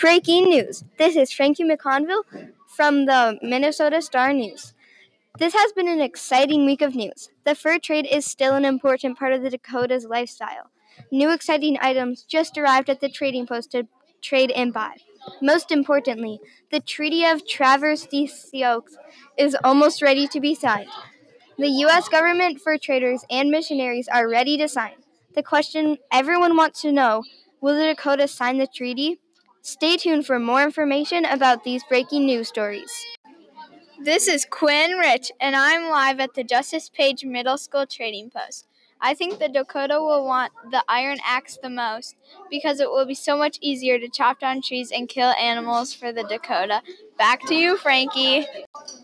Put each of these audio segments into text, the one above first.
Breaking news. This is Frankie McConville from the Minnesota Star News. This has been an exciting week of news. The fur trade is still an important part of the Dakota's lifestyle. New exciting items just arrived at the trading post to trade and buy. Most importantly, the Treaty of Traverse des Sioux is almost ready to be signed. The U.S. government, fur traders, and missionaries are ready to sign. The question everyone wants to know will the Dakotas sign the treaty? Stay tuned for more information about these breaking news stories. This is Quinn Rich, and I'm live at the Justice Page Middle School Trading Post. I think the Dakota will want the iron axe the most because it will be so much easier to chop down trees and kill animals for the Dakota. Back to you, Frankie.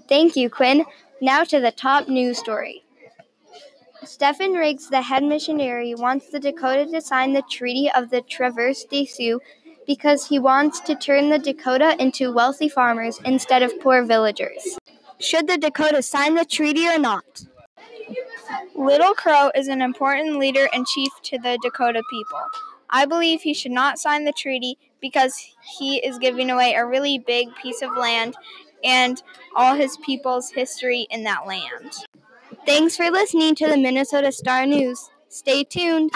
Thank you, Quinn. Now to the top news story. Stephen Riggs, the head missionary, wants the Dakota to sign the Treaty of the Traverse des Sioux because he wants to turn the Dakota into wealthy farmers instead of poor villagers. Should the Dakota sign the treaty or not? Little Crow is an important leader and chief to the Dakota people. I believe he should not sign the treaty because he is giving away a really big piece of land and all his people's history in that land. Thanks for listening to the Minnesota Star News. Stay tuned.